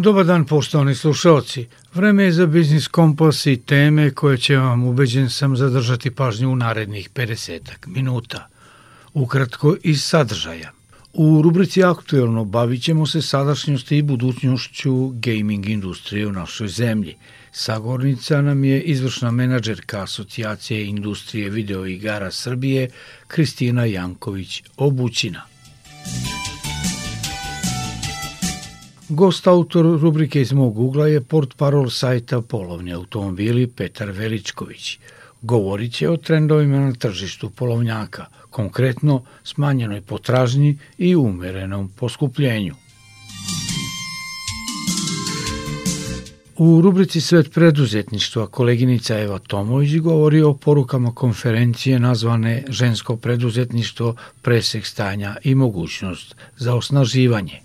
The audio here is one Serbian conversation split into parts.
Dobar dan poštovani slušalci. Vreme je za Biznis Kompas i teme koje će vam ubeđen sam zadržati pažnju u narednih 50 minuta. Ukratko iz sadržaja. U rubrici Aktuelno bavit ćemo se sadašnjosti i budućnošću gaming industrije u našoj zemlji. Sagornica nam je izvršna menadžerka Asocijacije industrije videoigara Srbije Kristina Janković Obućina. Gost autor rubrike iz mog ugla je port parol sajta Polovni automobili Petar Veličković. Govorit će o trendovima na tržištu polovnjaka, konkretno smanjenoj potražnji i umerenom poskupljenju. U rubrici Svet preduzetništva koleginica Eva Tomović govori o porukama konferencije nazvane Žensko preduzetništvo, presek stanja i mogućnost za osnaživanje.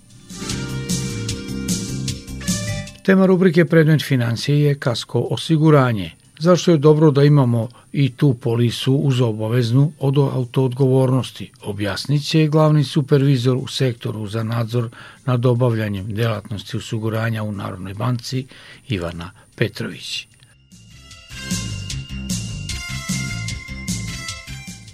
Tema rubrike Predmet financije je kasko osiguranje. Zašto je dobro da imamo i tu polisu uz obaveznu od autoodgovornosti, objasnit će glavni supervizor u sektoru za nadzor nad obavljanjem delatnosti osiguranja u Narodnoj banci Ivana Petrović.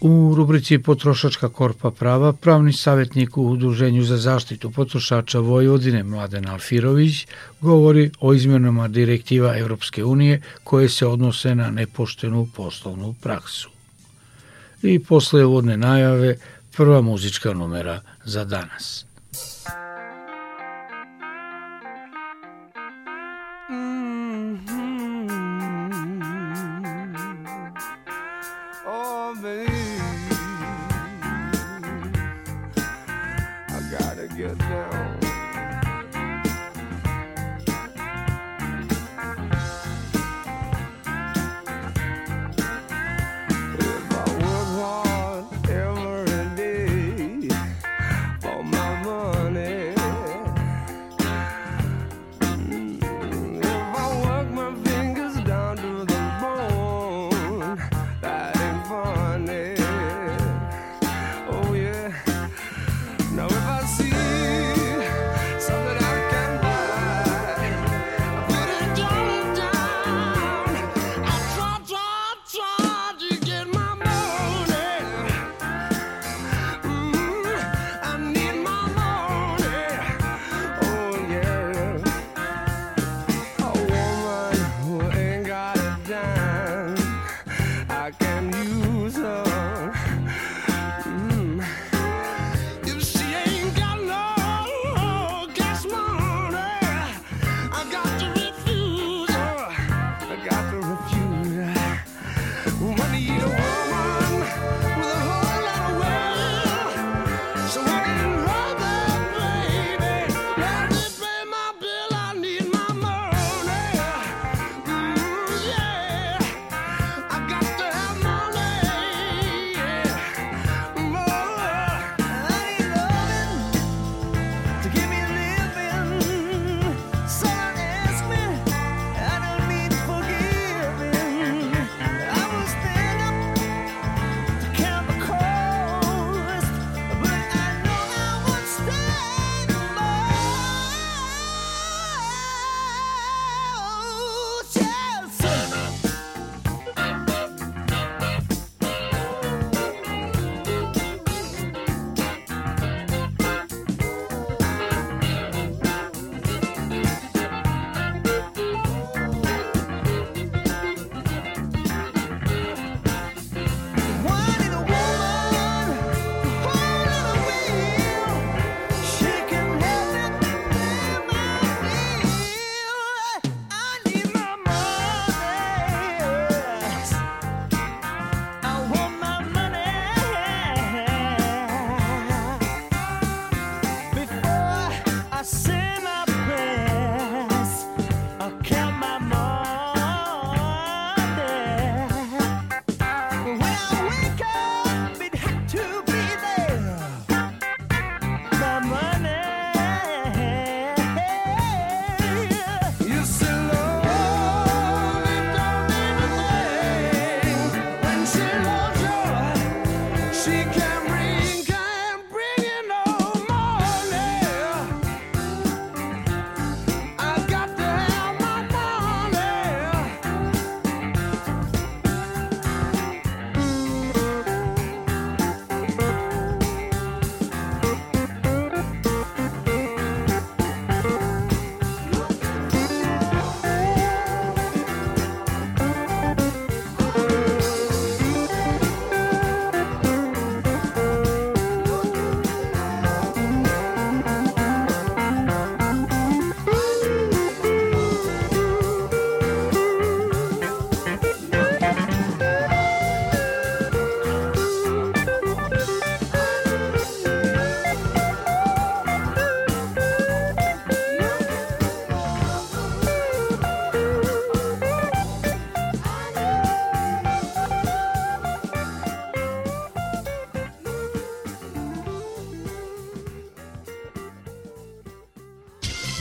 U rubrici Potrošačka korpa prava pravni savjetnik u Udruženju za zaštitu potrošača Vojvodine Mladen Alfirović govori o izmjenama direktiva Europske unije koje se odnose na nepoštenu poslovnu praksu. I posle uvodne najave prva muzička numera za danas.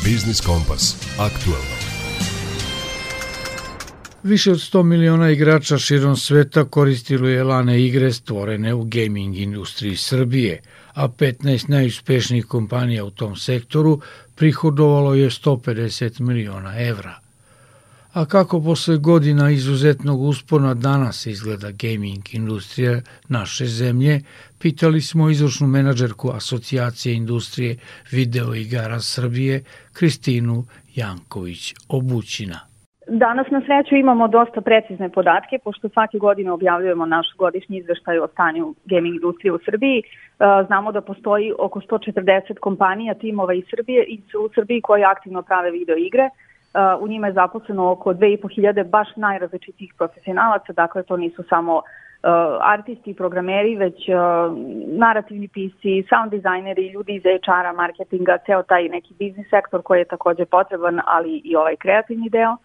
Biznis Kompas. Aktualno. Više od 100 miliona igrača širom sveta koristilo je lane igre stvorene u gaming industriji Srbije, a 15 najuspešnijih kompanija u tom sektoru prihodovalo je 150 miliona evra. A kako posle godina izuzetnog uspona danas izgleda gaming industrija naše zemlje, pitali smo izvršnu menadžerku Asocijacije industrije video igara Srbije Kristinu Janković-Obućina. Danas na sreću imamo dosta precizne podatke, pošto svake godine objavljujemo naš godišnji izveštaj o stanju gaming industrije u Srbiji. E, znamo da postoji oko 140 kompanija, timova iz Srbije i u Srbiji koji aktivno prave video igre. U njima je zaposleno oko 2500 baš najrazličitih profesionalaca, dakle to nisu samo e, artisti i programeri, već narativni pisci, sound dizajneri, ljudi iz HR-a, marketinga, ceo taj neki biznis sektor koji je takođe potreban, ali i ovaj kreativni deo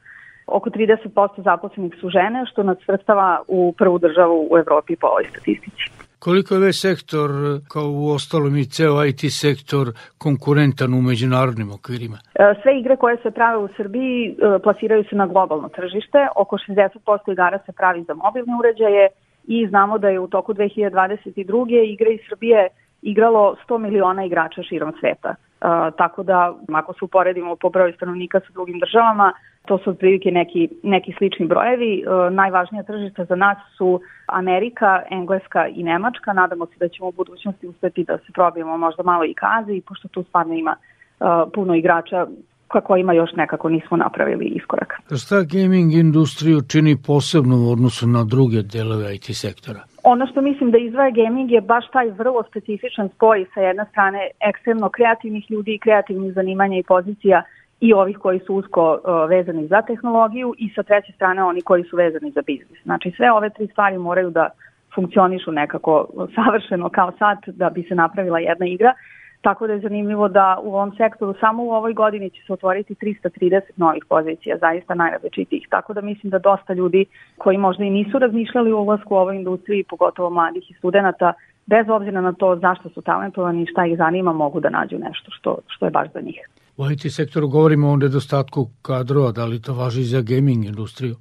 oko 30% zaposlenih su žene, što nas svrstava u prvu državu u Evropi po ovoj statistici. Koliko je ovaj sektor, kao u ostalom i ceo IT sektor, konkurentan u međunarodnim okvirima? E, sve igre koje se prave u Srbiji e, plasiraju se na globalno tržište. Oko 60% igara se pravi za mobilne uređaje i znamo da je u toku 2022. igre iz Srbije igralo 100 miliona igrača širom sveta. Uh, tako da, ako se uporedimo po broju stanovnika sa drugim državama, to su otprilike neki, neki slični brojevi. Uh, najvažnija tržišta za nas su Amerika, Engleska i Nemačka. Nadamo se da ćemo u budućnosti uspeti da se probijemo možda malo i kazi, pošto tu stvarno ima uh, puno igrača kako ima još nekako nismo napravili iskorak. Šta gaming industriju čini posebno u odnosu na druge delove IT sektora? Ono što mislim da izvaja gaming je baš taj vrlo specifičan spoj sa jedne strane ekstremno kreativnih ljudi i kreativnih zanimanja i pozicija i ovih koji su usko uh, vezani za tehnologiju i sa treće strane oni koji su vezani za biznis. Znači sve ove tri stvari moraju da funkcionišu nekako savršeno kao sad da bi se napravila jedna igra Tako da je zanimljivo da u ovom sektoru samo u ovoj godini će se otvoriti 330 novih pozicija, zaista najrazličitijih. Tako da mislim da dosta ljudi koji možda i nisu razmišljali o ulazku u ovoj industriji, pogotovo mladih i studenta, bez obzira na to zašto su talentovani i šta ih zanima, mogu da nađu nešto što, što je baš za njih. U IT sektoru govorimo o nedostatku kadrova, da li to važi za gaming industriju?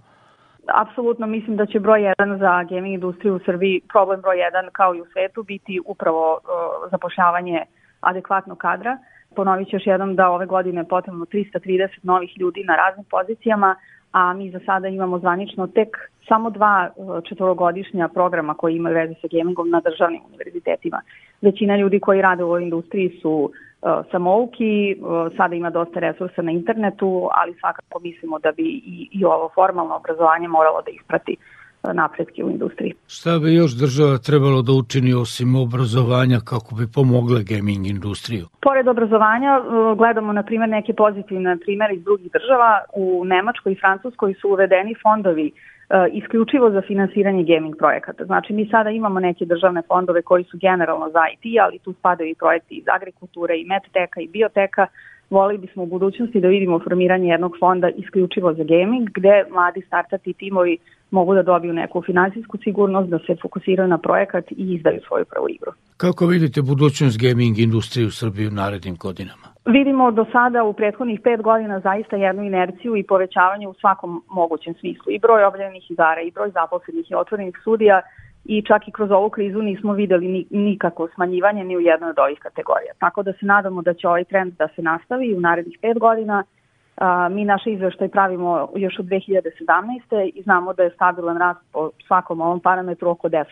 apsolutno mislim da će broj 1 za gaming industriju u Srbiji, problem broj 1 kao i u svetu, biti upravo zapošljavanje adekvatnog kadra. Ponovit ću još jednom da ove godine potrebno 330 novih ljudi na raznim pozicijama, a mi za sada imamo zvanično tek samo dva četvorogodišnja programa koji imaju veze sa gamingom na državnim univerzitetima. Većina ljudi koji rade u ovoj industriji su samouki, uh, sada ima dosta resursa na internetu, ali svakako mislimo da bi i, i ovo formalno obrazovanje moralo da isprati uh, napretke u industriji. Šta bi još država trebalo da učini osim obrazovanja kako bi pomogle gaming industriju? Pored obrazovanja gledamo na primjer neke pozitivne primere iz drugih država. U Nemačkoj i Francuskoj su uvedeni fondovi isključivo za finansiranje gaming projekata. Znači mi sada imamo neke državne fondove koji su generalno za IT, ali tu spadaju i projekti iz agrikulture i medteka i bioteka. Volili bismo u budućnosti da vidimo formiranje jednog fonda isključivo za gaming, gde mladi startati timovi mogu da dobiju neku finansijsku sigurnost, da se fokusiraju na projekat i izdaju svoju prvu igru. Kako vidite budućnost gaming industrije u Srbiji u narednim godinama? Vidimo do sada u prethodnih pet godina zaista jednu inerciju i povećavanje u svakom mogućem smislu. I broj obljenih igara, i broj zaposlenih i otvorenih studija i čak i kroz ovu krizu nismo videli nikako smanjivanje ni u jednoj od ovih kategorija. Tako da se nadamo da će ovaj trend da se nastavi u narednih pet godina – mi naše izveštaj pravimo još od 2017. i znamo da je stabilan rast po svakom ovom parametru oko 10%.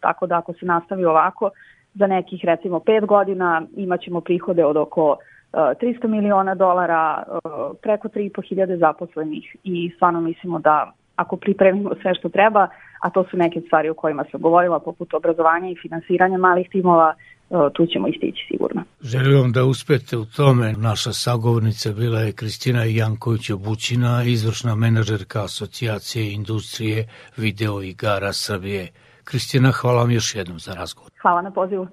Tako da ako se nastavi ovako, za nekih recimo 5 godina imaćemo prihode od oko 300 miliona dolara, preko 3.500 zaposlenih i stvarno mislimo da ako pripremimo sve što treba, a to su neke stvari o kojima sam govorila, poput obrazovanja i finansiranja malih timova, tu ćemo istići sigurno. Želim vam da uspete u tome. Naša sagovornica bila je Kristina Janković-Obućina, izvršna menadžerka Asocijacije industrije video igara Srbije. Kristina, hvala vam još jednom za razgovor. Hvala na pozivu.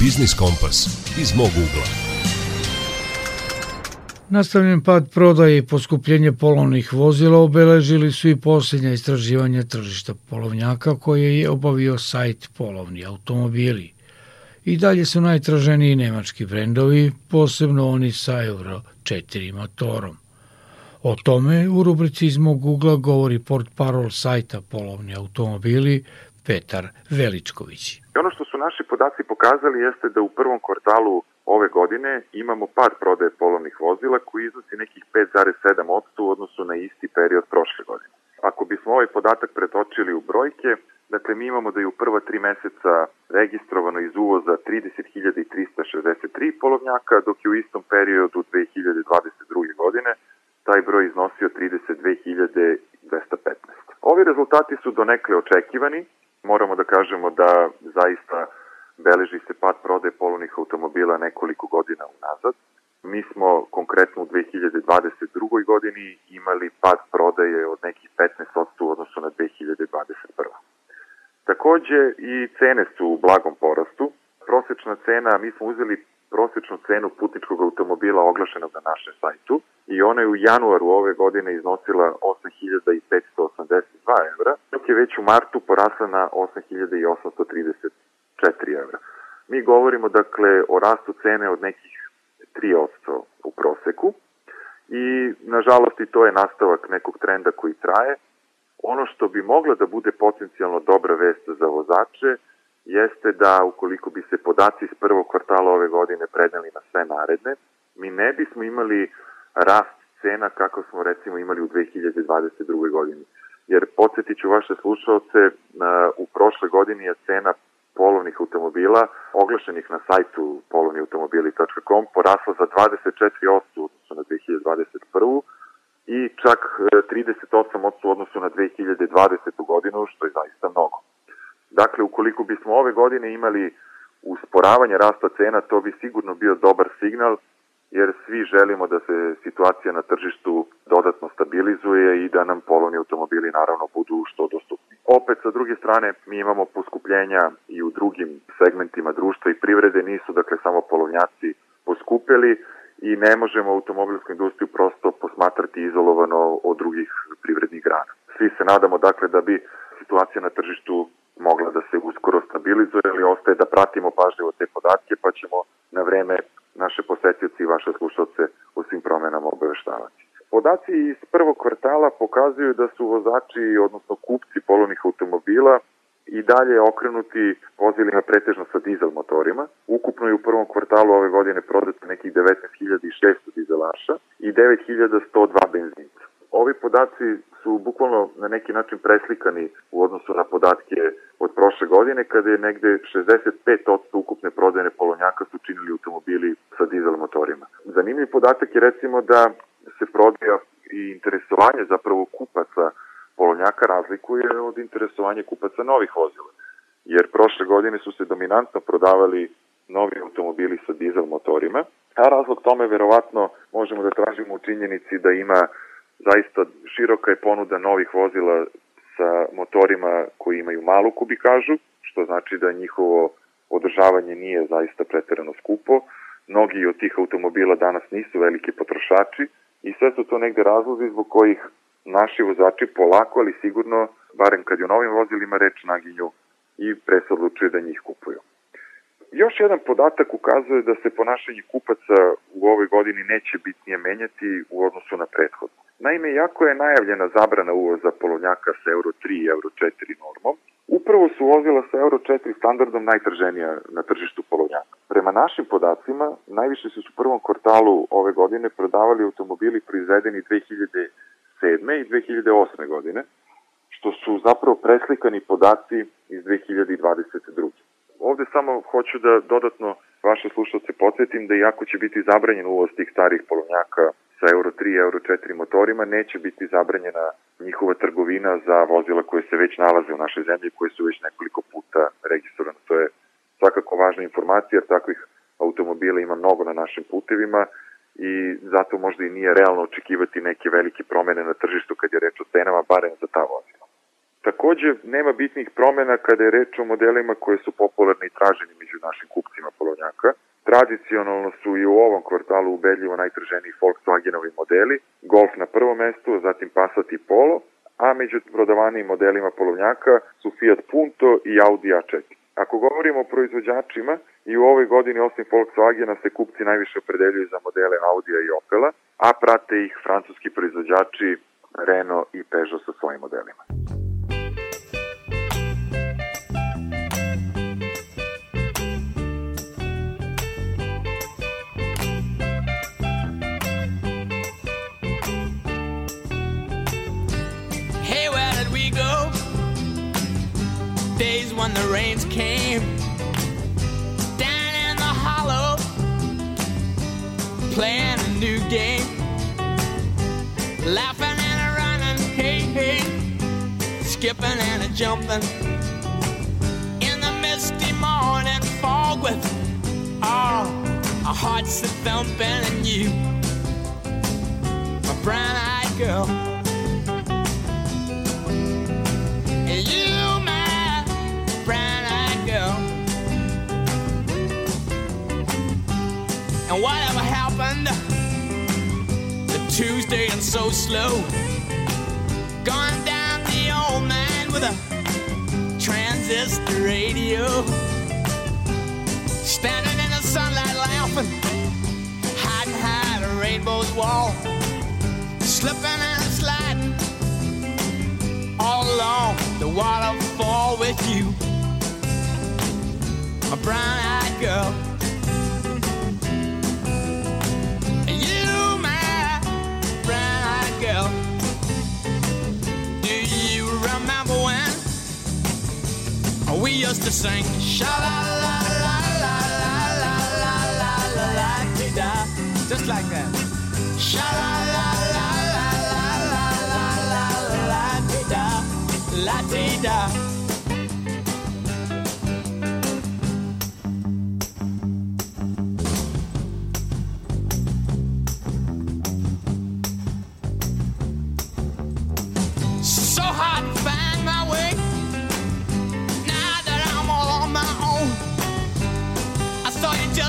Biznis Kompas iz mog ugla. Nastavljen pad prodaje i poskupljenje polovnih vozila obeležili su i posljednja istraživanja tržišta polovnjaka koje je obavio sajt Polovni automobili. I dalje su najtraženiji nemački brendovi, posebno oni sa Euro 4 motorom. O tome u rubrici iz mog ugla govori port parol sajta Polovni automobili Petar Ono što su naši podaci pokazali jeste da u prvom kvartalu ove godine imamo pad prodaje polovnih vozila koji iznosi nekih 5,7% u odnosu na isti period prošle godine. Ako bismo ovaj podatak pretočili u brojke, dakle mi imamo da je u prva tri meseca registrovano iz uvoza 30.363 polovnjaka, dok je u istom periodu 2022. godine taj broj iznosio 32.215. Ovi rezultati su donekle očekivani, moramo da kažemo da zaista beleži se pad prodaje polovnih automobila nekoliko godina unazad. Mi smo konkretno u 2022. godini imali pad prodaje od nekih 15% u odnosu na 2021. Takođe i cene su u blagom porastu. Prosečna cena, mi smo uzeli prosečnu cenu putničkog automobila oglašenog na našem sajtu i ona je u januaru ove godine iznosila 8582 evra, dok je već u martu porasla na 8834 evra. Mi govorimo dakle o rastu cene od nekih 3% u proseku i nažalost i to je nastavak nekog trenda koji traje. Ono što bi mogla da bude potencijalno dobra vest za vozače jeste da ukoliko bi se podaci iz prvog kvartala ove godine preneli na sve naredne, mi ne bismo imali rast cena kako smo recimo imali u 2022. godini. Jer podsjetit ću vaše slušalce, u prošle godini je cena polovnih automobila oglašenih na sajtu polovniautomobili.com porasla za 24% u odnosu na 2021. i čak 38% u odnosu na 2020. godinu, što je zaista mnogo. Dakle, ukoliko bismo ove godine imali usporavanje rasta cena, to bi sigurno bio dobar signal, jer svi želimo da se situacija na tržištu dodatno stabilizuje i da nam polovni automobili naravno budu što dostupni. Opet, sa druge strane, mi imamo poskupljenja i u drugim segmentima društva i privrede, nisu dakle samo polovnjaci poskupeli i ne možemo automobilsku industriju prosto posmatrati izolovano od drugih privrednih grana. Svi se nadamo dakle da bi situacija na tržištu mogla da se uskoro stabilizuje, ali ostaje da pratimo pažljivo te podatke, pa ćemo na vreme naše posetioci i vaše slušalce o svim promenama obaveštavati. Podaci iz prvog kvartala pokazuju da su vozači, odnosno kupci polovnih automobila, i dalje okrenuti vozilima pretežno sa dizel motorima. Ukupno je u prvom kvartalu ove godine prodato nekih 19.600 dizelaša i 9.102 benzinca. Ovi podaci su bukvalno na neki način preslikani u odnosu na podatke od prošle godine, kada je negde 65% ukupne prodajne polonjaka su činili automobili sa dizel motorima. Zanimljiv podatak je recimo da se prodaja i interesovanje zapravo kupaca polonjaka razlikuje od interesovanja kupaca novih vozila. Jer prošle godine su se dominantno prodavali novi automobili sa dizel motorima, a razlog tome verovatno možemo da tražimo u činjenici da ima zaista široka je ponuda novih vozila sa motorima koji imaju malu kubikažu, što znači da njihovo održavanje nije zaista preterano skupo. Mnogi od tih automobila danas nisu veliki potrošači i sve su to negde razlozi zbog kojih naši vozači polako, ali sigurno, barem kad je o novim vozilima reč, naginju i pre odlučuju da njih kupuju. Još jedan podatak ukazuje da se ponašanje kupaca u ovoj godini neće bitnije menjati u odnosu na prethodnu. Naime, jako je najavljena zabrana uvoza polovnjaka sa Euro 3 i Euro 4 normom, upravo su vozila sa Euro 4 standardom najtrženija na tržištu polovnjaka. Prema našim podacima, najviše su u prvom kvartalu ove godine prodavali automobili proizvedeni 2007. i 2008. godine, što su zapravo preslikani podaci iz 2022. Ovde samo hoću da dodatno vaše slušalce podsjetim da iako će biti zabranjen uvoz tih starih polovnjaka sa Euro 3 i Euro 4 motorima, neće biti zabranjena njihova trgovina za vozila koje se već nalaze u našoj zemlji, koje su već nekoliko puta registrovane. To je svakako važna informacija, jer takvih automobila ima mnogo na našim putevima i zato možda i nije realno očekivati neke velike promene na tržištu kad je reč o cenama, barem za ta vozila. Takođe, nema bitnih promena kada je reč o modelima koje su popularni i traženi među našim kupcima polovnjaka. Tradicionalno su i u ovom kvartalu ubedljivo najtraženiji Volkswagenovi modeli, Golf na prvom mestu, zatim Passat i Polo, a među prodavanijim modelima polovnjaka su Fiat Punto i Audi A4. Ako govorimo o proizvođačima, i u ovoj godini osim Volkswagena se kupci najviše opredeljuju za modele Audija i Opela, a prate ih francuski proizvođači Renault i Peugeot sa svojim modelima. When the rains came down in the hollow, playing a new game, laughing and a running, hey, hey, skipping and a jumping in the misty morning fog with all our hearts a thumping and you, my brown-eyed girl. You, And whatever happened to Tuesday and so slow? Gone down the old man with a transistor radio. Standing in the sunlight laughing, hiding behind a rainbow's wall. Slipping and sliding all along the waterfall with you, my brown-eyed girl. We used to sing sha la la la la la la la la la la da just like that. Sha la la la la la la la la la da la da.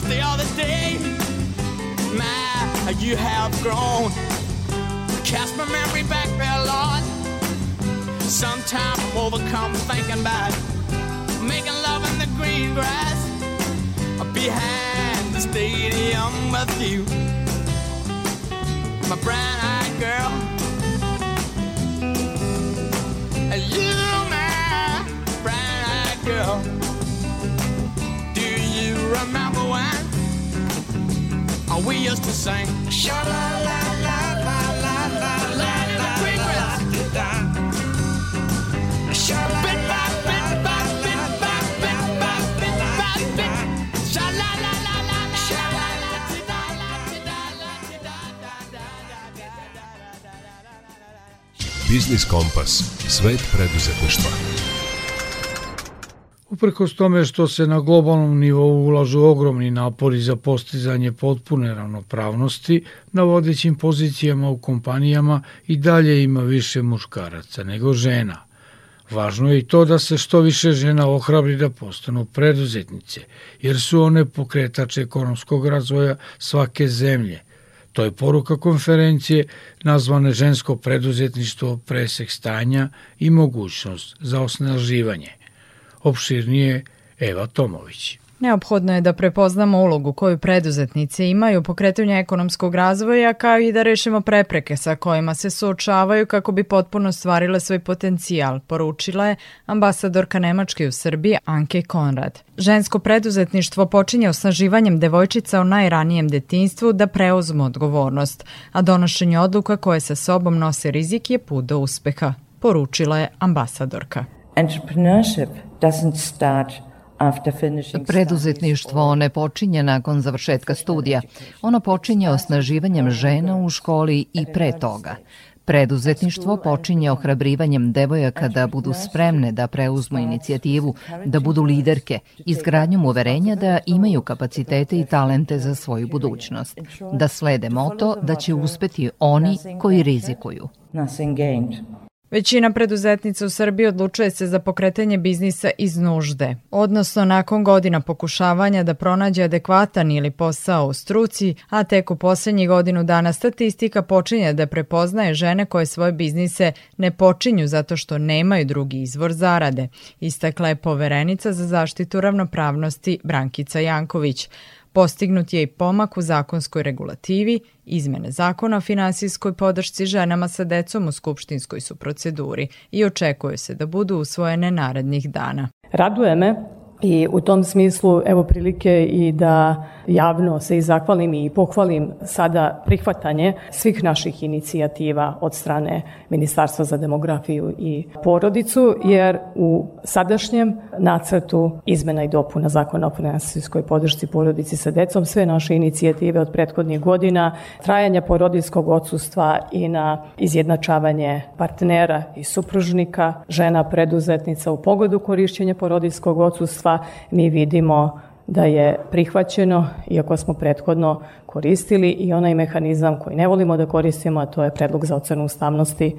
The other day. My, you have grown. I cast my memory back there, Lord. Sometimes I'm overcome thinking about making love in the green grass behind the stadium with you, my brown-eyed girl. We used to sing? Sha la la la la la la la la la Bit by bit by bit by bit by bit by bit. Sha la la la la la sha la la la la. Biznis Kompas. Svet preduzetništva. Uprkos tome što se na globalnom nivou ulažu ogromni napori za postizanje potpune ravnopravnosti, na vodećim pozicijama u kompanijama i dalje ima više muškaraca nego žena. Važno je i to da se što više žena ohrabri da postanu preduzetnice, jer su one pokretač ekonomskog razvoja svake zemlje. To je poruka konferencije nazvane žensko preduzetništvo, presek stanja i mogućnost za osnaživanje opširnije Eva Tomović. Neophodno je da prepoznamo ulogu koju preduzetnice imaju u pokretanju ekonomskog razvoja kao i da rešimo prepreke sa kojima se suočavaju kako bi potpuno stvarile svoj potencijal, poručila je ambasadorka Nemačke u Srbiji Anke Konrad. Žensko preduzetništvo počinje osnaživanjem devojčica u najranijem detinstvu da preuzmu odgovornost, a donošenje odluka koje sa sobom nose rizik je put do uspeha, poručila je ambasadorka. Entrepreneurship doesn't start after finishing Preduzetništvo ne počinje nakon završetka studija. Ono počinje osnaživanjem žena u školi i pre toga. Preduzetništvo počinje ohrabrivanjem devojaka da budu spremne da preuzmu inicijativu, da budu liderke, izgradnjom uverenja da imaju kapacitete i talente za svoju budućnost, da slede moto da će uspeti oni koji rizikuju. Nothing gained. Većina preduzetnica u Srbiji odlučuje se za pokretanje biznisa iz nužde, odnosno nakon godina pokušavanja da pronađe adekvatan ili posao u struci, a tek u poslednjih godinu dana statistika počinje da prepoznaje žene koje svoje biznise ne počinju zato što nemaju drugi izvor zarade, istakla je poverenica za zaštitu ravnopravnosti Brankica Janković. Postignut je i pomak u zakonskoj regulativi, izmene zakona o finansijskoj podršci ženama sa decom u skupštinskoj su proceduri i očekuje se da budu usvojene narednih dana. Raduje me I u tom smislu evo prilike i da javno se i zahvalim i pohvalim sada prihvatanje svih naših inicijativa od strane Ministarstva za demografiju i porodicu, jer u sadašnjem nacrtu izmena i dopuna zakona o finansijskoj podršci porodici sa decom sve naše inicijative od prethodnih godina, trajanja porodijskog odsustva i na izjednačavanje partnera i supružnika, žena preduzetnica u pogodu korišćenja porodijskog odsustva, sredstva mi vidimo da je prihvaćeno, iako smo prethodno koristili i onaj mehanizam koji ne volimo da koristimo, a to je predlog za ocenu ustavnosti.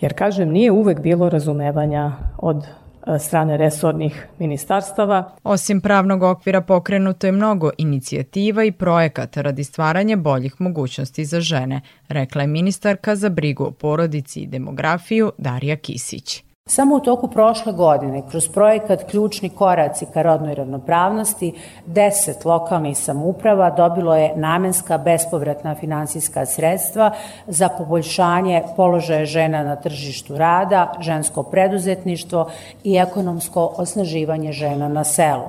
Jer, kažem, nije uvek bilo razumevanja od e, strane resornih ministarstava. Osim pravnog okvira pokrenuto je mnogo inicijativa i projekata radi stvaranja boljih mogućnosti za žene, rekla je ministarka za brigu o porodici i demografiju Darija Kisić. Samo u toku prošle godine, kroz projekat Ključni koraci ka rodnoj ravnopravnosti, 10 lokalnih samuprava dobilo je namenska bespovratna finansijska sredstva za poboljšanje položaja žena na tržištu rada, žensko preduzetništvo i ekonomsko osnaživanje žena na selu.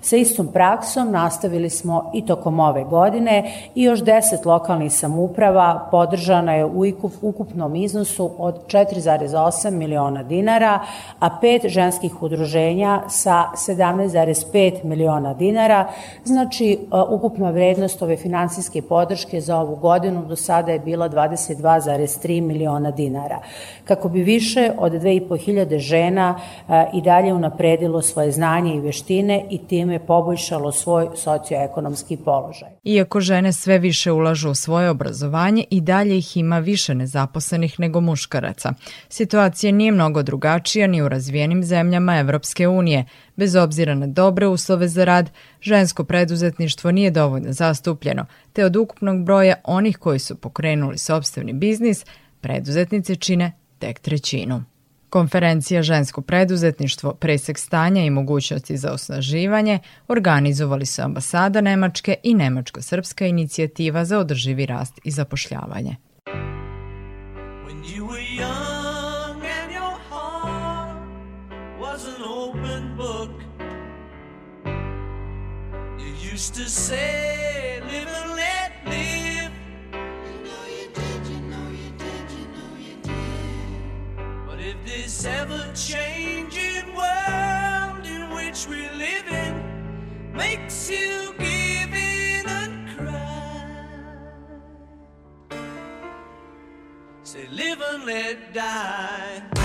Sa istom praksom nastavili smo i tokom ove godine i još 10 lokalnih samuprava podržana je u ukupnom iznosu od 4,8 miliona dinara, a pet ženskih udruženja sa 17,5 miliona dinara. Znači, e, ukupna vrednost ove finansijske podrške za ovu godinu do sada je bila 22,3 miliona dinara. Kako bi više od 2500 žena e, i dalje unapredilo svoje znanje i veštine i tim poboljšalo svoj socioekonomski položaj. Iako žene sve više ulažu u svoje obrazovanje i dalje ih ima više nezaposlenih nego muškaraca. Situacija nije mnogo drugačija ni u razvijenim zemljama Evropske unije. Bez obzira na dobre uslove za rad, žensko preduzetništvo nije dovoljno zastupljeno, te od ukupnog broja onih koji su pokrenuli sobstveni biznis, preduzetnice čine tek trećinu. Konferencija Žensko preduzetništvo, presek stanja i mogućnosti za osnaživanje organizovali su ambasada Nemačke i Nemačko-srpska inicijativa za održivi rast i zapošljavanje. You used to say live and let this ever-changing world in which we live in makes you give in and cry. Say, live and let die.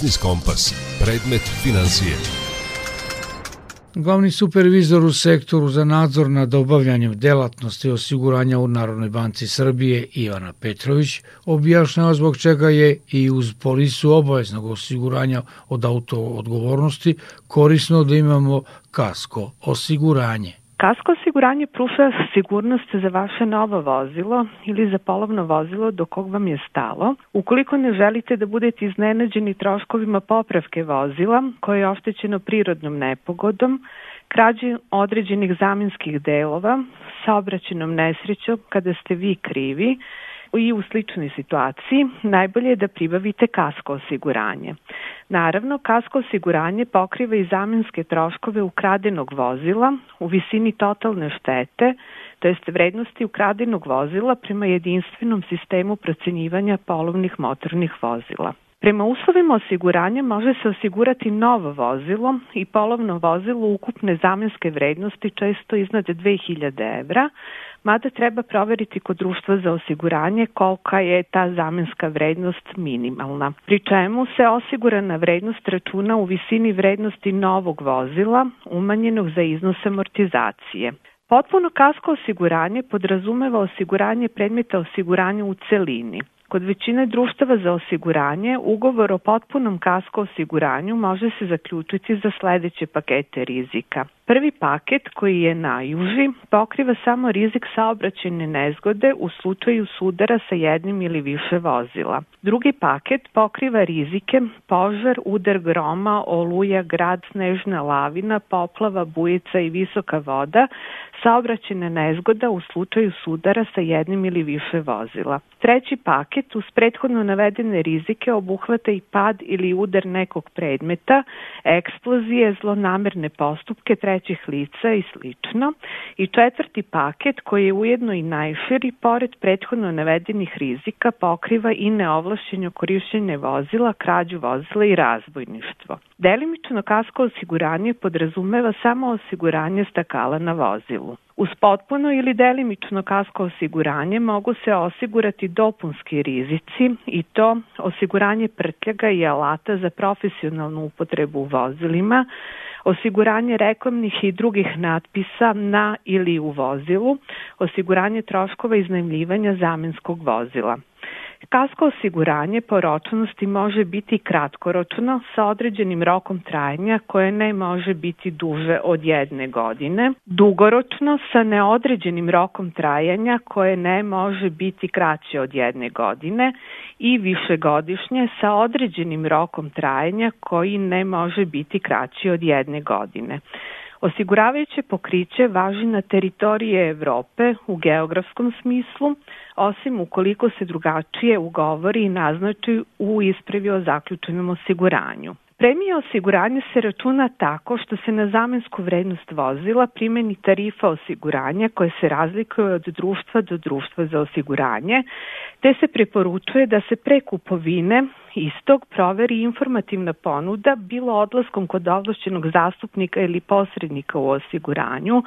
Biznis Kompas. Predmet financije. Glavni supervizor u sektoru za nadzor nad obavljanjem delatnosti osiguranja u Narodnoj banci Srbije Ivana Petrović objašnjava zbog čega je i uz polisu obaveznog osiguranja od auto odgovornosti korisno da imamo kasko osiguranje. Kasko osiguranje pruža sigurnost za vaše novo vozilo ili za polovno vozilo do kog vam je stalo. Ukoliko ne želite da budete iznenađeni troškovima popravke vozila koje je oštećeno prirodnom nepogodom, krađe određenih zamenskih delova, saobraćenom nesrećom kada ste vi krivi, i u sličnoj situaciji najbolje je da pribavite kasko osiguranje. Naravno, kasko osiguranje pokriva i zamenske troškove ukradenog vozila u visini totalne štete, to jest vrednosti ukradenog vozila prema jedinstvenom sistemu procenjivanja polovnih motornih vozila. Prema uslovima osiguranja može se osigurati novo vozilo i polovno vozilo ukupne zamenske vrednosti često iznad 2000 evra, mada treba proveriti kod društva za osiguranje kolika je ta zamenska vrednost minimalna. Pri čemu se osigurana vrednost računa u visini vrednosti novog vozila umanjenog za iznos amortizacije. Potpuno kasko osiguranje podrazumeva osiguranje predmeta osiguranja u celini. Kod većine društava za osiguranje ugovor o potpunom kasko osiguranju može se zaključiti za sledeće pakete rizika. Prvi paket, koji je najuži, pokriva samo rizik saobraćajne nezgode u slučaju sudara sa jednim ili više vozila. Drugi paket pokriva rizike požar, udar groma, oluja, grad, snežna lavina, poplava, bujica i visoka voda, saobraćajna nezgoda u slučaju sudara sa jednim ili više vozila. Treći paket uz prethodno navedene rizike obuhvata i pad ili udar nekog predmeta, eksplozije, zlonamerne postupke trećih lica i slično. I četvrti paket koji je ujedno i najširi, pored prethodno navedenih rizika, pokriva i neovlašćenje korišćenje vozila, krađu vozila i razbojništvo. Delimično kasko osiguranje podrazumeva samo osiguranje stakala na vozilu. Uz potpuno ili delimično kasko osiguranje mogu se osigurati dopunski rizici i to osiguranje prtljaga i alata za profesionalnu upotrebu u vozilima, osiguranje reklamnih i drugih natpisa na ili u vozilu, osiguranje troškova iznajmljivanja zamenskog vozila. Kasko osiguranje po ročnosti može biti kratkoročno sa određenim rokom trajanja koje ne može biti duže od jedne godine, dugoročno sa neodređenim rokom trajanja koje ne može biti kraće od jedne godine i višegodišnje sa određenim rokom trajanja koji ne može biti kraći od jedne godine. Osiguravajuće pokriće važi na teritorije Evrope u geografskom smislu, osim ukoliko se drugačije ugovori i naznači u ispravi o zaključenom osiguranju. Premija osiguranja se računa tako što se na zamensku vrednost vozila primeni tarifa osiguranja koja se razlikuje od društva do društva za osiguranje, te se preporučuje da se pre kupovine istog proveri informativna ponuda bilo odlaskom kod ovlašćenog zastupnika ili posrednika u osiguranju,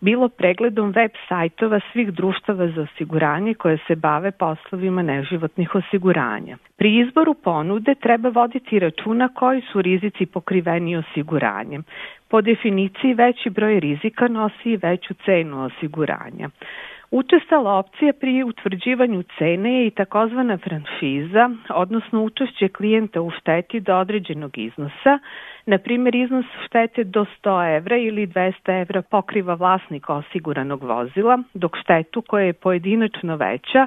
bilo pregledom web sajtova svih društava za osiguranje koje se bave poslovima neživotnih osiguranja. Pri izboru ponude treba voditi računa koji su rizici pokriveni osiguranjem. Po definiciji veći broj rizika nosi i veću cenu osiguranja. Učestala opcija pri utvrđivanju cene je i takozvana franšiza, odnosno učešće klijenta u šteti do određenog iznosa, Na primjer, iznos štete do 100 evra ili 200 evra pokriva vlasnik osiguranog vozila, dok štetu koja je pojedinačno veća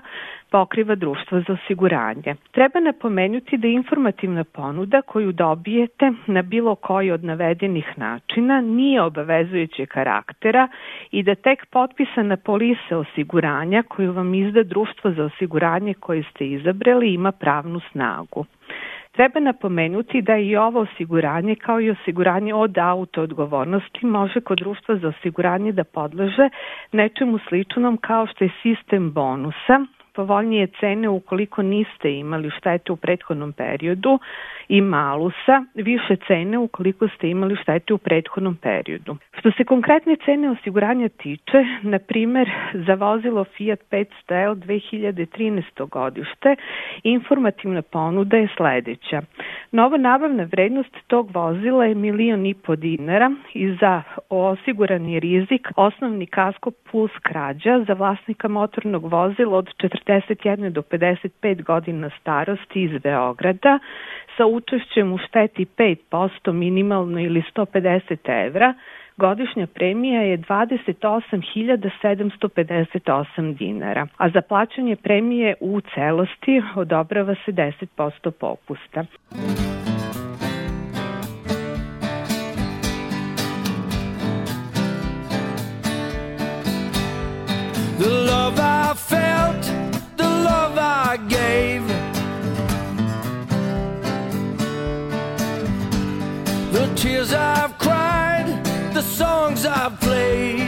pokriva društvo za osiguranje. Treba napomenuti da informativna ponuda koju dobijete na bilo koji od navedenih načina nije obavezujuće karaktera i da tek potpisana polisa osiguranja koju vam izda društvo za osiguranje koje ste izabrali ima pravnu snagu. Treba napomenuti da i ovo osiguranje kao i osiguranje od auto odgovornosti može kod društva za osiguranje da podleže nečemu sličnom kao što je sistem bonusa, povoljnije cene ukoliko niste imali štete u prethodnom periodu i malusa, više cene ukoliko ste imali štete u prethodnom periodu. Što se konkretne cene osiguranja tiče, na primer za vozilo Fiat 500L 2013. godište, informativna ponuda je sledeća. Nova nabavna vrednost tog vozila je milion i po dinara i za osigurani rizik osnovni kasko plus krađa za vlasnika motornog vozila od 41 do 55 godina starosti iz Beograda sa učešćem u šteti 5% minimalno ili 150 evra, godišnja premija je 28.758 dinara, a za plaćanje premije u celosti odobrava se 10% popusta. The love I felt, the love I gave. The tears I've cried, songs I've played.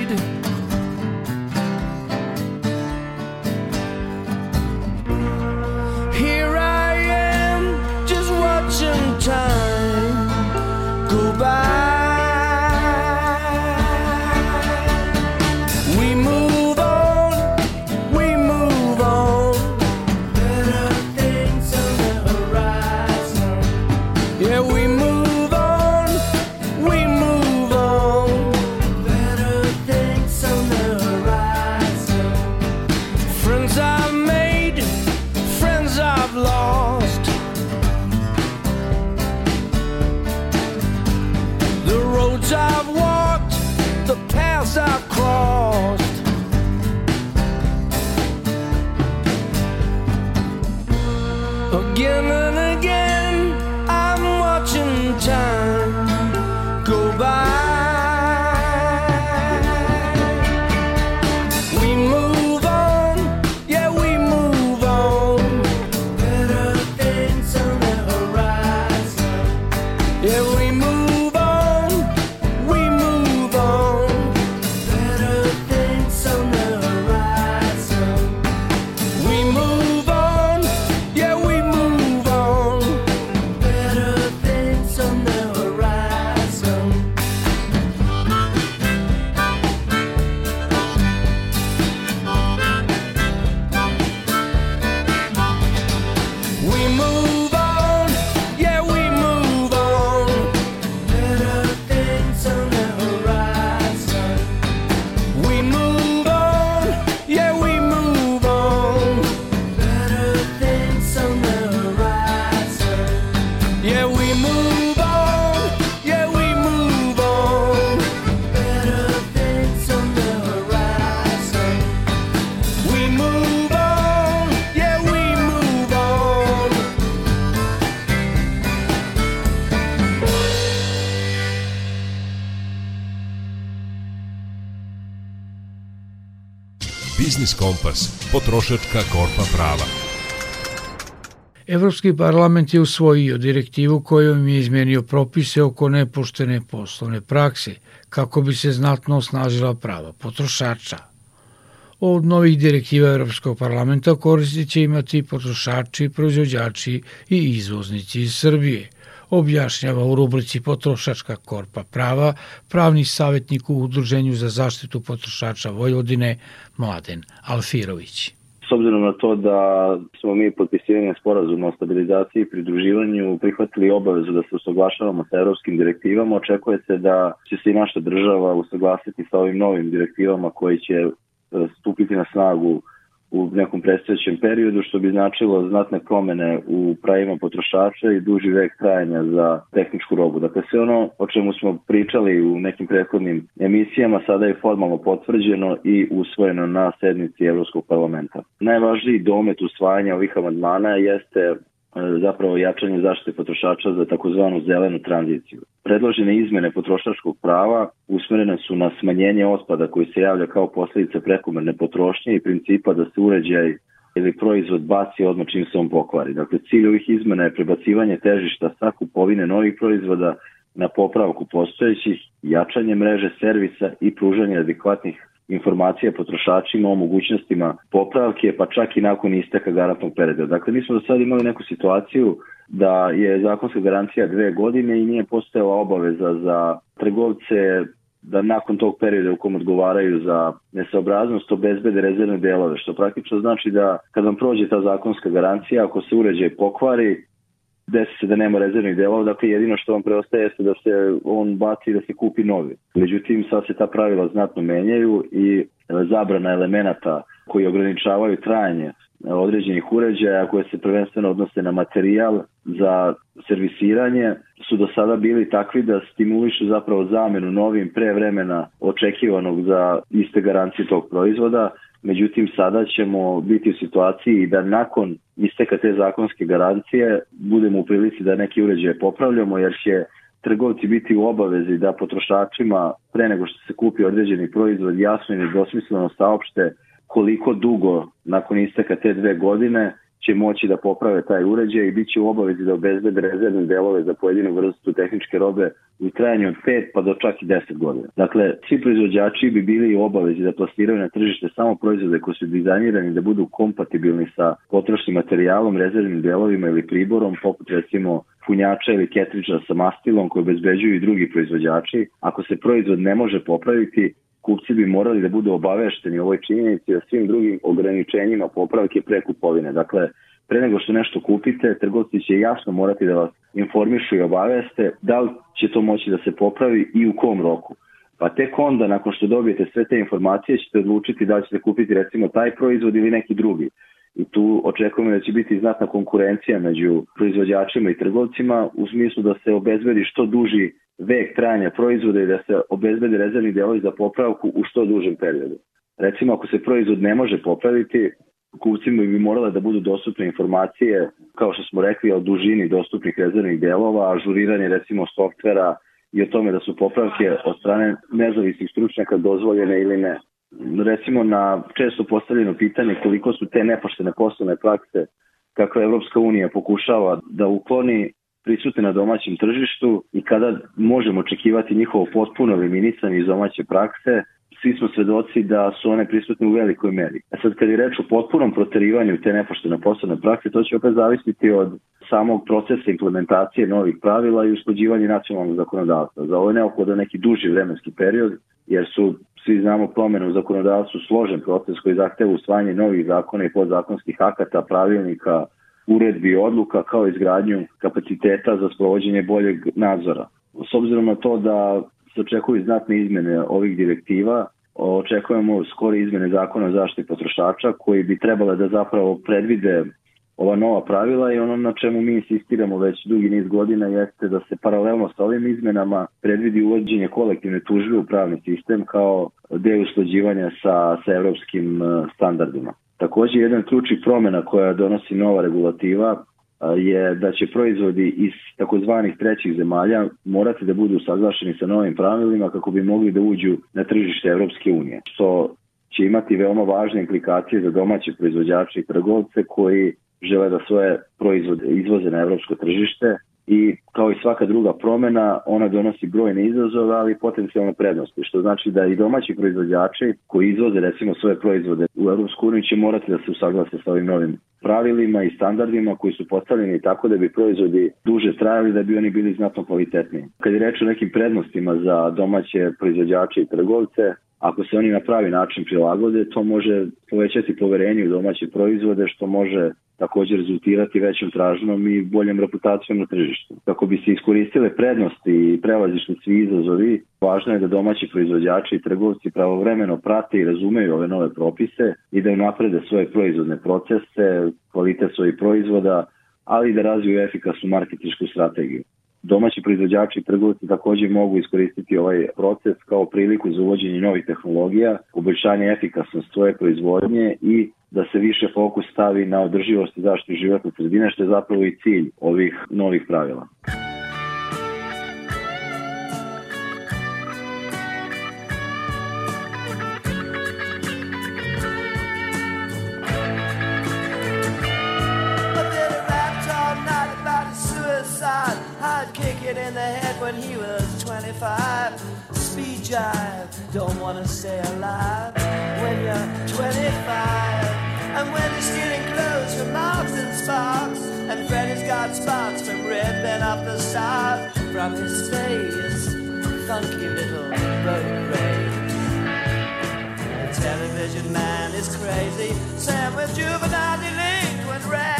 Potrošačka korpa prava. Evropski parlament je usvojio direktivu kojom je izmenio propise oko nepoštene poslovne prakse kako bi se znatno osnažila prava potrošača. Od novih direktiva Evropskog parlamenta koristit će imati potrošači, proizvođači i izvoznici iz Srbije, objašnjava u rubrici Potrošačka korpa prava pravni savjetnik u Udruženju za zaštitu potrošača Vojvodine Mladen Alfirović. S obzirom na to da smo mi potpisivanje sporazuma o stabilizaciji i pridruživanju prihvatili obavezu da se usaglašavamo sa evropskim direktivama, očekuje se da će se i naša država usaglasiti sa ovim novim direktivama koji će stupiti na snagu u nekom predstavljećem periodu, što bi značilo znatne promene u pravima potrošača i duži vek trajanja za tehničku robu. Dakle, sve ono o čemu smo pričali u nekim prethodnim emisijama sada je formalno potvrđeno i usvojeno na sednici Evropskog parlamenta. Najvažniji domet usvajanja ovih amandmana jeste zapravo jačanje zaštite potrošača za takozvanu zelenu tranziciju. Predložene izmene potrošačkog prava usmerene su na smanjenje otpada koji se javlja kao posledica prekomerne potrošnje i principa da se uređaj ili proizvod baci odmah čim se on pokvari. Dakle, cilj ovih izmena je prebacivanje težišta sa kupovine novih proizvoda na popravku postojećih, jačanje mreže servisa i pružanje adekvatnih informacija potrošačima o mogućnostima popravke, pa čak i nakon isteka garantnog perioda. Dakle, mi smo do sada imali neku situaciju da je zakonska garancija dve godine i nije postojala obaveza za trgovce da nakon tog perioda u kom odgovaraju za nesaobraznost obezbede rezervne delove, što praktično znači da kad vam prođe ta zakonska garancija, ako se uređaj pokvari, desi se da nema rezervnih delova, dakle jedino što vam preostaje jeste da se on baci da se kupi novi. Međutim, sad se ta pravila znatno menjaju i zabrana elemenata koji ograničavaju trajanje određenih uređaja koje se prvenstveno odnose na materijal za servisiranje su do sada bili takvi da stimulišu zapravo zamenu novim pre vremena očekivanog za iste garancije tog proizvoda, Međutim, sada ćemo biti u situaciji da nakon isteka te zakonske garancije budemo u prilici da neki uređaje popravljamo, jer će trgovci biti u obavezi da potrošačima pre nego što se kupi određeni proizvod jasno i nedosmisleno saopšte koliko dugo nakon isteka te dve godine će moći da poprave taj uređaj i bit će u obavezi da obezbede rezervne delove za pojedinu vrstu tehničke robe u trajanju od 5 pa do čak i 10 godina. Dakle, svi proizvođači bi bili u obavezi da plasiraju na tržište samo proizvode koji su dizajnirani da budu kompatibilni sa potrošnim materijalom, rezervnim delovima ili priborom, poput recimo punjača ili ketriča sa mastilom koje obezbeđuju i drugi proizvođači. Ako se proizvod ne može popraviti, kupci bi morali da budu obavešteni o ovoj činjenici o svim drugim ograničenjima popravke pre kupovine. Dakle, pre nego što nešto kupite, trgovci će jasno morati da vas informišu i obaveste da li će to moći da se popravi i u kom roku. Pa tek onda, nakon što dobijete sve te informacije, ćete odlučiti da ćete kupiti recimo taj proizvod ili neki drugi. I tu očekujemo da će biti znatna konkurencija među proizvođačima i trgovcima u smislu da se obezbedi što duži vek trajanja proizvoda i da se obezbede rezervni delovi za popravku u što dužem periodu. Recimo, ako se proizvod ne može popraviti, kupcima bi morale da budu dostupne informacije, kao što smo rekli, o dužini dostupnih rezervnih delova, ažuriranje recimo softvera i o tome da su popravke od strane nezavisnih stručnjaka dozvoljene ili ne. Recimo na često postavljeno pitanje koliko su te nepoštene poslovne prakse kako Evropska unija pokušava da ukloni prisutne na domaćem tržištu i kada možemo očekivati njihovo potpuno eliminisanje iz domaće prakse, svi smo svedoci da su one prisutne u velikoj meri. A sad kad je reč o potpunom proterivanju te nepoštene poslovne prakse, to će opet zavisiti od samog procesa implementacije novih pravila i usklađivanja nacionalnog zakonodavstva. Za ovo je neophoda neki duži vremenski period, jer su svi znamo promene u zakonodavstvu složen proces koji zahteva usvajanje novih zakona i podzakonskih akata, pravilnika, uredbi i odluka kao izgradnju kapaciteta za sprovođenje boljeg nadzora. S obzirom na to da se očekuju znatne izmene ovih direktiva, očekujemo skore izmene zakona o zaštiti potrošača koji bi trebale da zapravo predvide ova nova pravila i ono na čemu mi insistiramo već dugi niz godina jeste da se paralelno sa ovim izmenama predvidi uvođenje kolektivne tužbe u pravni sistem kao deo usklađivanja sa, sa evropskim eh, standardima. Takođe, jedan ključnih promena koja donosi nova regulativa je da će proizvodi iz takozvanih trećih zemalja morati da budu saglašeni sa novim pravilima kako bi mogli da uđu na tržište Evropske unije, što će imati veoma važne implikacije za domaće proizvođače i trgovce koji žele da svoje proizvode izvoze na evropsko tržište i kao i svaka druga promena, ona donosi brojne izazove, ali i potencijalne prednosti, što znači da i domaći proizvođači koji izvoze recimo svoje proizvode u Europsku uniju će morati da se usaglase sa ovim novim pravilima i standardima koji su postavljeni tako da bi proizvodi duže trajali, da bi oni bili znatno kvalitetniji. Kad je reč o nekim prednostima za domaće proizvođače i trgovce, ako se oni na pravi način prilagode, to može povećati poverenje u domaće proizvode, što može takođe rezultirati većom tražnom i boljom reputacijom na tržištu. Kako bi se iskoristile prednosti i prevazišli svi izazovi, važno je da domaći proizvođači i trgovci pravovremeno prate i razumeju ove nove propise i da naprede svoje proizvodne procese, kvalitet svojih proizvoda, ali i da razviju efikasnu marketičku strategiju. Domaći proizvođači i trgovci takođe mogu iskoristiti ovaj proces kao priliku za uvođenje novih tehnologija, poboljšanje efikasnosti svoje proizvodnje i da se više fokus stavi na održivost i zaštitu životne sredine, što je zapravo i cilj ovih novih pravila. in the head when he was 25. Speed jive, don't wanna stay alive when you're 25. Got spots from ripping up the stars from his face. Funky little road rage. The television man is crazy, Sam with juvenile delinquent Rex.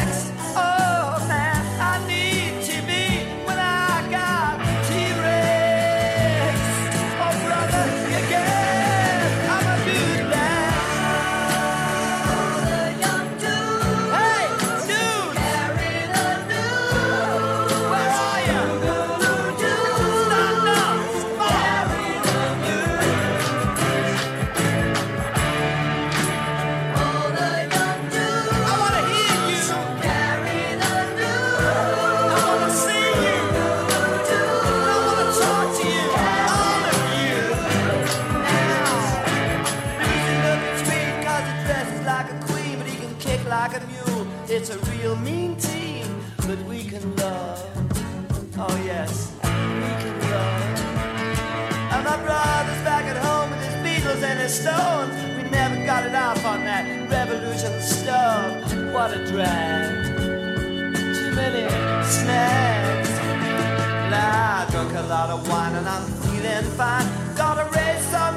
Lot of wine and I'm feeling fine. Gotta raise some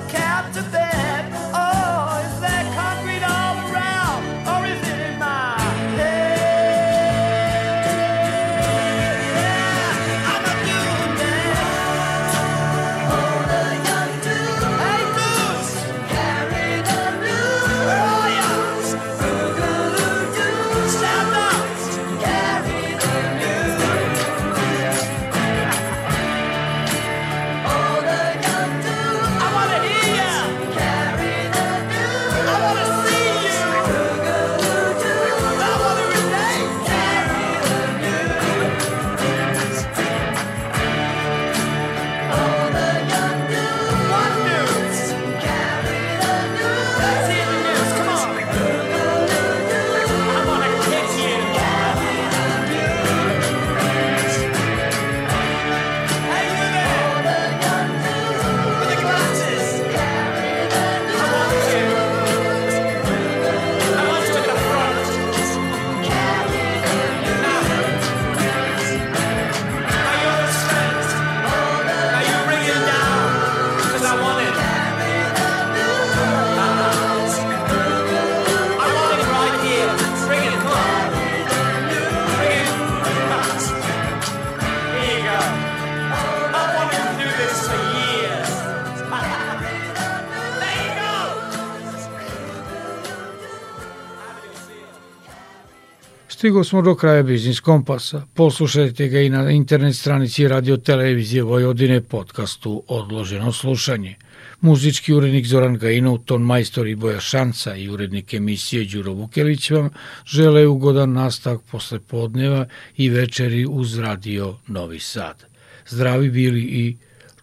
Stigo smo do kraja Biznis Kompasa. Poslušajte ga i na internet stranici Radio Televizije Vojvodine podcastu Odloženo slušanje. Muzički urednik Zoran Gajinov, ton majstor i Boja Šanca i urednik emisije Đuro Vukelić vam žele ugodan nastavak posle podneva i večeri uz Radio Novi Sad. Zdravi bili i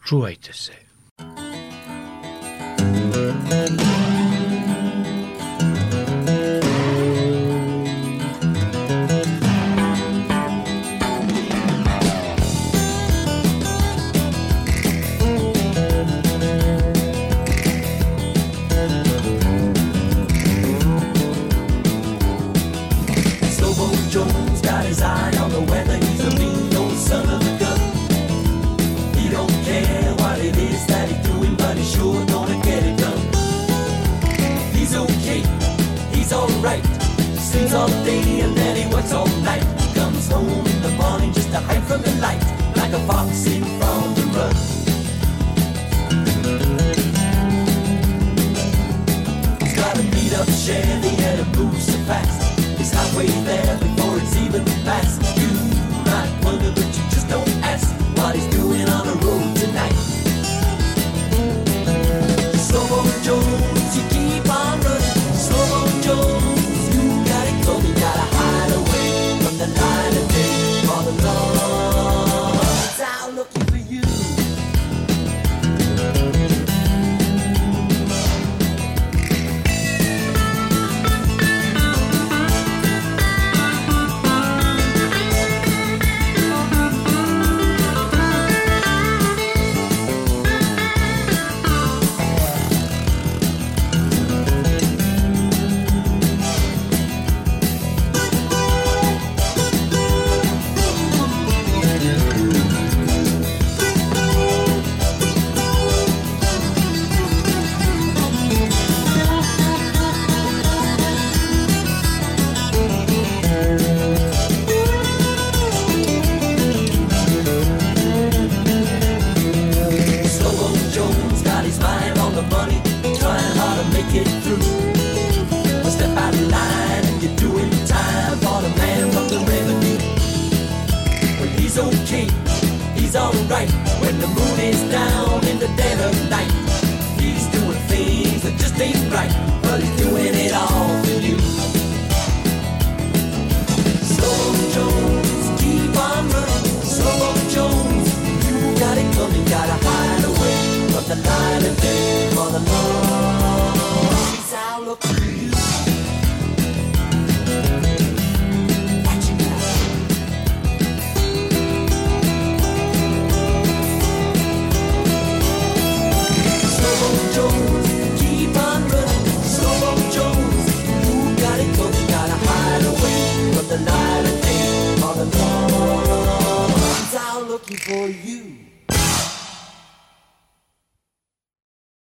čuvajte se. Slow-Mo Chevy and it moves so fast. He's halfway there before it's even past.